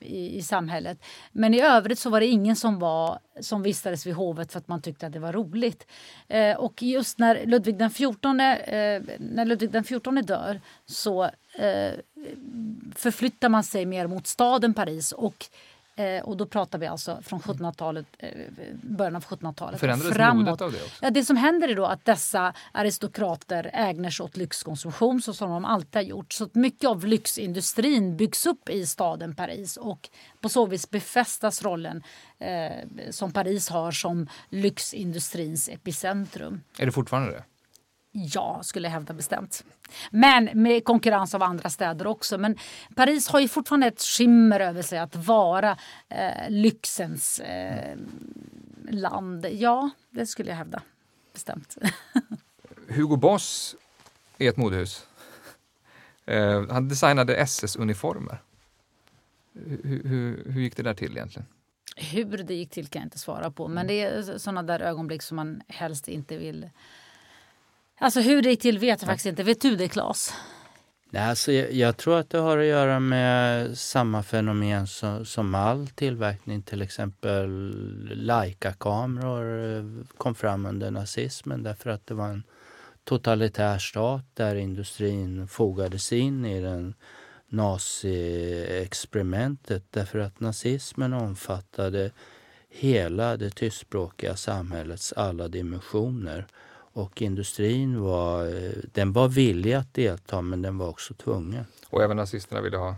i, i, samhället. Men i övrigt så var det ingen som, var, som vistades vid hovet för att man tyckte att det var roligt. Eh, och just när Ludvig den XIV, eh, när Ludvig den XIV dör så eh, förflyttar man sig mer mot staden Paris och Eh, och då pratar vi alltså från 1700-talet, eh, början av 1700-talet. Förändrades framåt. modet av det också? Ja, det som händer är då att dessa aristokrater ägnar sig åt lyxkonsumtion så som de alltid har gjort. Så mycket av lyxindustrin byggs upp i staden Paris och på så vis befästas rollen eh, som Paris har som lyxindustrins epicentrum. Är det fortfarande det? Ja, skulle jag hävda bestämt. Men med konkurrens av andra städer också. Men Paris har ju fortfarande ett skimmer över sig att vara eh, lyxens eh, land. Ja, det skulle jag hävda bestämt. Hugo Boss är ett modehus. Eh, han designade SS-uniformer. Hur, hur, hur gick det där till egentligen? Hur det gick till kan jag inte svara på. Men det är sådana där ögonblick som man helst inte vill Alltså hur det gick till vet jag faktiskt inte. Vet du det Claes? Nej, alltså jag, jag, tror att det har att göra med samma fenomen som, som all tillverkning. Till exempel Leica-kameror eh, kom fram under nazismen därför att det var en totalitär stat där industrin fogades in i den nazi-experimentet därför att nazismen omfattade hela det tyskspråkiga samhällets alla dimensioner. Och industrin var, den var villig att delta men den var också tvungen. Och även nazisterna ville ha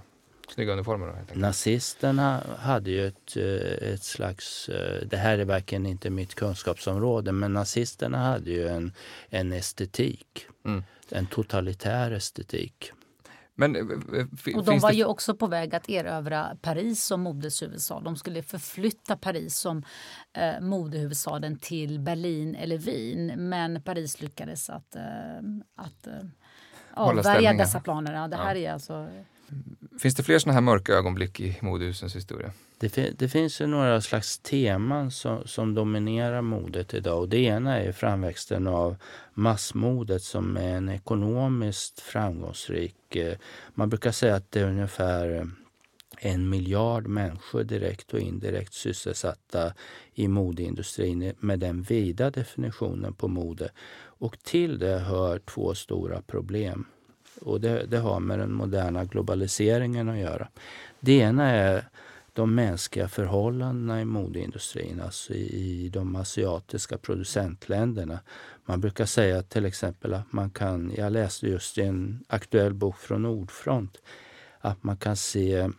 snygga uniformer? Då, nazisterna hade ju ett, eh, ett slags, eh, det här är verkligen inte mitt kunskapsområde, men nazisterna hade ju en, en estetik. Mm. En totalitär estetik. Men, eh, och de var det... ju också på väg att erövra Paris som modeshuvudstad. De skulle förflytta Paris som eh, modehuvudstaden till Berlin eller Wien. Men Paris lyckades att, eh, att eh, avvärja dessa planer. Ja, det här ja. är alltså... Finns det fler såna här mörka ögonblick i modehusens historia? Det, det, finns ju några slags teman som, som, dominerar modet idag. Och det ena är framväxten av massmodet som är en ekonomiskt framgångsrik... Eh, man brukar säga att det är ungefär en miljard människor direkt och indirekt sysselsatta i modeindustrin med den vida definitionen på mode. Och till det hör två stora problem. Och det, det har med den moderna globaliseringen att göra. Det ena är de mänskliga förhållandena i modeindustrin, alltså i de asiatiska producentländerna. Man brukar säga till exempel att man kan, jag läste just i en aktuell bok från Nordfront, att man kan se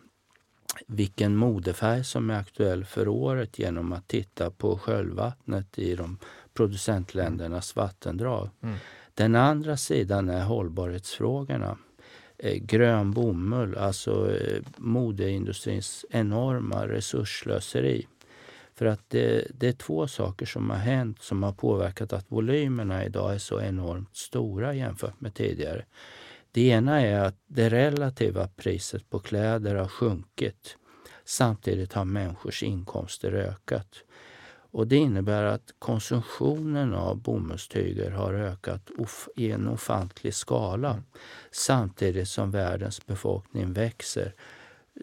vilken modefärg som är aktuell för året genom att titta på sköljvattnet i de producentländernas vattendrag. Mm. Den andra sidan är hållbarhetsfrågorna. Eh, grön bomull, alltså eh, modeindustrins enorma resursslöseri. För att det, det, är två saker som har hänt som har påverkat att volymerna idag är så enormt stora jämfört med tidigare. Det ena är att det relativa priset på kläder har sjunkit. Samtidigt har människors inkomster ökat. Och Det innebär att konsumtionen av bomullstyger har ökat i en ofantlig skala samtidigt som världens befolkning växer.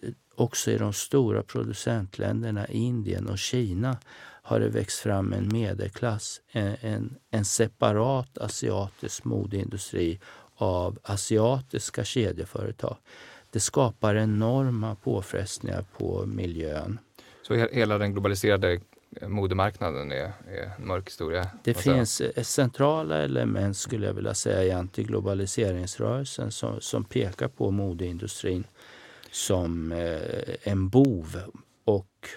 Eh, också i de stora producentländerna Indien och Kina har det växt fram en medelklass, en, en, en separat asiatisk modeindustri av asiatiska kedjeföretag. Det skapar enorma påfrestningar på miljön. Så hela den globaliserade modemarknaden är, är en mörk historia? Det finns säga. centrala element skulle jag vilja säga i antiglobaliseringsrörelsen som, som pekar på modeindustrin som eh, en bov. Och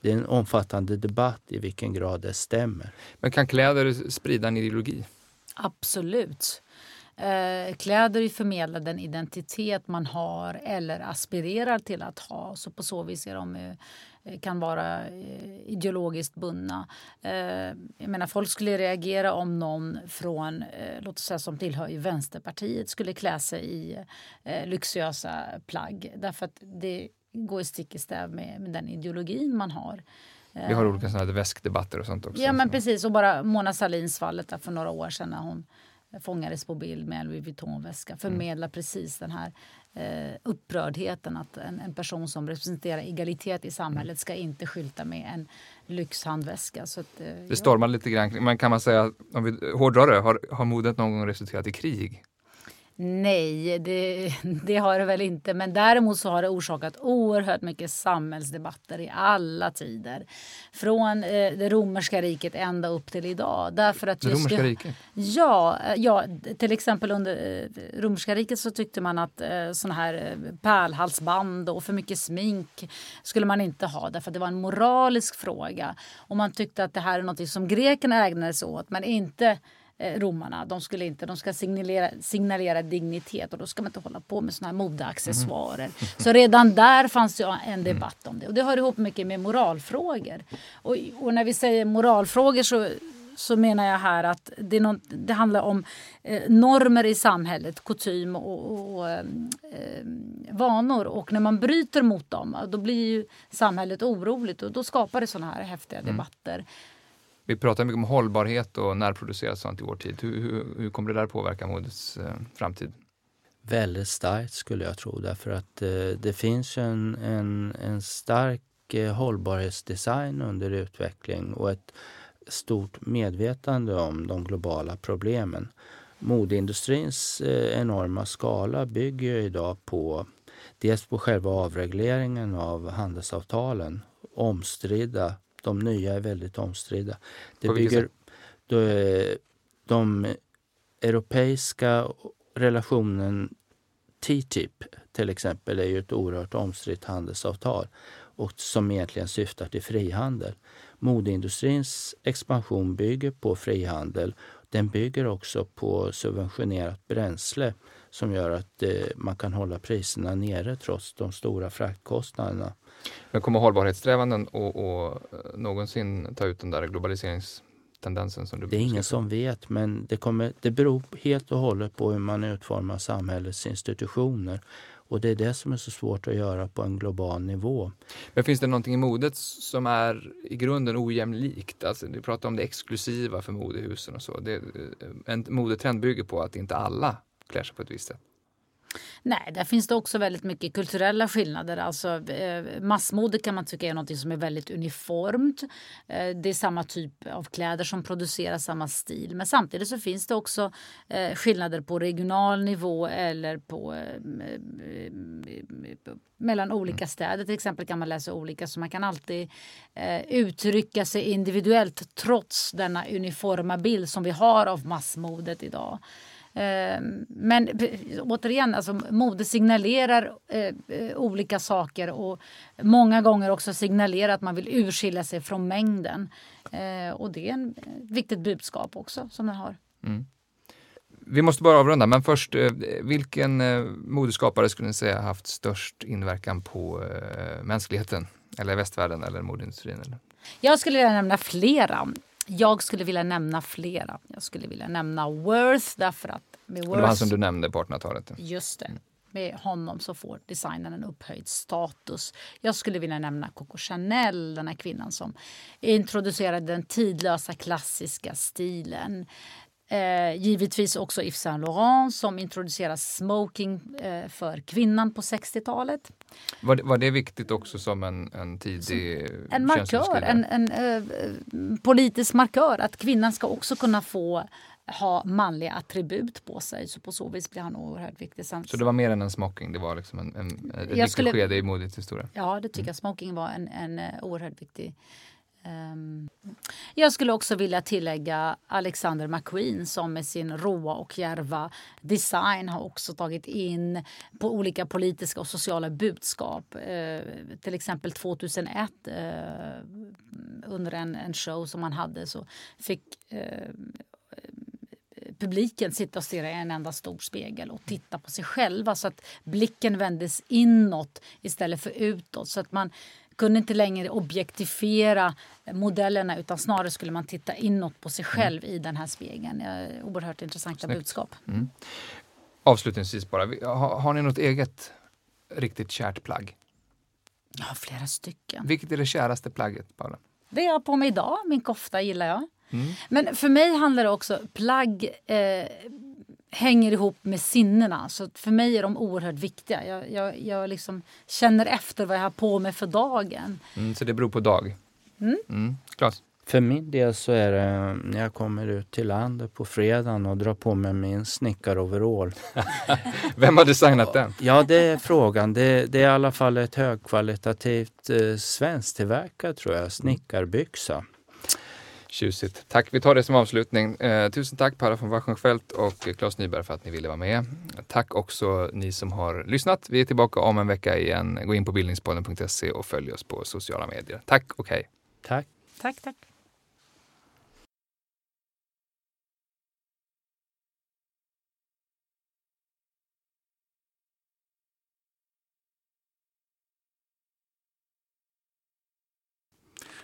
det är en omfattande debatt i vilken grad det stämmer. Men kan kläder sprida en ideologi? Absolut. Eh, kläder förmedlar den identitet man har eller aspirerar till att ha. Så på så vis är de, eh, kan vara eh, ideologiskt bundna. Eh, jag menar, folk skulle reagera om någon från, eh, låt oss säga som tillhör Vänsterpartiet skulle klä sig i eh, lyxiösa plagg. Därför att det går stick i stäv med, med den ideologin man har. Vi har olika sådana väskdebatter och sånt också. Ja men precis och bara Mona Salins fallet för några år sedan när hon fångades på bild med en Louis Vuitton-väska förmedlar mm. precis den här eh, upprördheten att en, en, person som representerar egalitet i samhället ska inte skylta med en lyxhandväska. Så att, eh, det stormar lite grann, men kan man säga, om vi hårdrar det, har, har modet någon gång resulterat i krig? Nej, det, det, har det väl inte. Men däremot så har det orsakat oerhört mycket samhällsdebatter i alla tider. Från eh, det romerska riket ända upp till idag. Därför att det romerska riket? Ja, eh, ja, till exempel under eh, romerska riket så tyckte man att eh, såna här eh, pärlhalsband och för mycket smink skulle man inte ha. Därför att det var en moralisk fråga. Och man tyckte att det här är något som grekerna ägnade sig åt men inte romarna. De, skulle inte, de ska signalera, signalera dignitet och då ska man inte hålla på med såna här modeaccessoarer. Mm. Så redan där fanns det en mm. debatt om det. Och det hör ihop mycket med moralfrågor. Och, och när vi säger moralfrågor så så menar jag här att det, något, det handlar om eh, normer i samhället, kutym och, och, eh, vanor. Och när man bryter mot dem då blir ju samhället oroligt och då skapar det såna här häftiga mm. Vi pratar mycket om hållbarhet och närproducerat sånt i vår tid. Hur, hur, hur kommer det där påverka modets eh, framtid? Väldigt starkt skulle jag tro därför att eh, det finns en, en, en stark eh, hållbarhetsdesign under utveckling och ett stort medvetande om de globala problemen. Modeindustrins eh, enorma skala bygger idag på dels på själva avregleringen av handelsavtalen, omstridda de nya är väldigt omstridda. Det bygger, de, de europeiska relationen TTIP till exempel är ju ett oerhört omstritt handelsavtal och som egentligen syftar till frihandel. Modeindustrins expansion bygger på frihandel. Den bygger också på subventionerat bränsle som gör att eh, man kan hålla priserna nere trots de stora fraktkostnaderna. Men kommer hållbarhetssträvanden att någonsin ta ut den där globaliseringstendensen som du Det är ingen som vet, men det, kommer, det beror helt och hållet på hur man utformar samhällets institutioner. Och det är det som är så svårt att göra på en global nivå. Men finns det någonting i modet som är i grunden ojämlikt? Alltså, du pratar om det exklusiva för modehusen och så. Det, en modetrend bygger på att inte alla klär sig på ett visst sätt. Nej, där finns det också väldigt mycket kulturella skillnader. Alltså, eh, massmode kan man tycka är något som är väldigt uniformt. Eh, det är samma typ av kläder som produceras, samma stil. Men samtidigt så finns det också eh, skillnader på regional nivå eller på eh, eh, mellan olika städer. Till exempel kan man läsa olika så man kan alltid eh, uttrycka sig individuellt trots denna uniforma bild som vi har av massmodet idag. Ehm, men återigen, alltså, mode signalerar eh, eh, olika saker och många gånger också signalerar att man vill urskilja sig från mängden. Eh, och det är ett viktigt budskap också som den har. Mm. Vi måste bara avrunda, men först, vilken modeskapare skulle ni säga haft störst inverkan på mänskligheten? Eller västvärlden eller modeindustrin? Eller? Jag skulle vilja nämna flera. Jag skulle vilja nämna flera. Jag skulle vilja nämna Worth därför att med Worth, det var han som du nämnde på 1800-talet. Just det. Med honom så får designen en upphöjd status. Jag skulle vilja nämna Coco Chanel, den här kvinnan som introducerade den tidlösa klassiska stilen. Eh, givetvis också Yves Saint Laurent som introducerade smoking eh, för kvinnan på 60-talet. Var, var det viktigt också som en, en tidig En markör, en, en eh, politisk markör. Att kvinnan ska också kunna få ha manliga attribut på sig. Så på så vis blir han oerhört viktig. Sen, så det var mer än en smoking? Det var liksom en, en, ett viktigt skede i modets historia? Ja, det tycker mm. jag. Smoking var en, en eh, oerhört viktig Ehm, jag skulle också vilja tillägga Alexander McQueen som med sin råa och järva design har också tagit in på olika politiska och sociala budskap. Ehm, till exempel 2001 ehm, under en, en, show som han hade så fick publiken sitta och stirra i en enda stor spegel och titta på sig själva så att blicken vändes inåt istället för utåt. Så att man kunde inte längre objektifiera modellerna utan snarare skulle man titta inåt på sig själv mm. i den här spegeln. Oerhört intressanta Snyggt. budskap. Mm. Avslutningsvis bara, har, har ni något eget riktigt kärt plagg? Jag har flera stycken. Vilket är det käraste plagget, Paula? Det jag har på mig idag. Min kofta gillar jag. Mm. Men för mig handlar det också... Plagg eh, hänger ihop med sinnena. Så för mig är de oerhört viktiga. Jag, jag, jag liksom känner efter vad jag har på mig för dagen. Mm, så det beror på dag? Mm. Mm. Klas? För min del så är det när jag kommer ut till landet på fredagen och drar på mig min snickaroverall. Vem har designat den? Ja, det är frågan. Det, det är i alla fall ett högkvalitativt eh, svensktillverkat tror jag, snickarbyxa. Tjusigt. Tack, vi tar det som avslutning. Eh, tusen tack Paula von Wachenfeldt och Claes Nyberg för att ni ville vara med. Tack också ni som har lyssnat. Vi är tillbaka om en vecka igen. Gå in på bildningspodden.se och följ oss på sociala medier. Tack och hej. Tack. Tack, tack.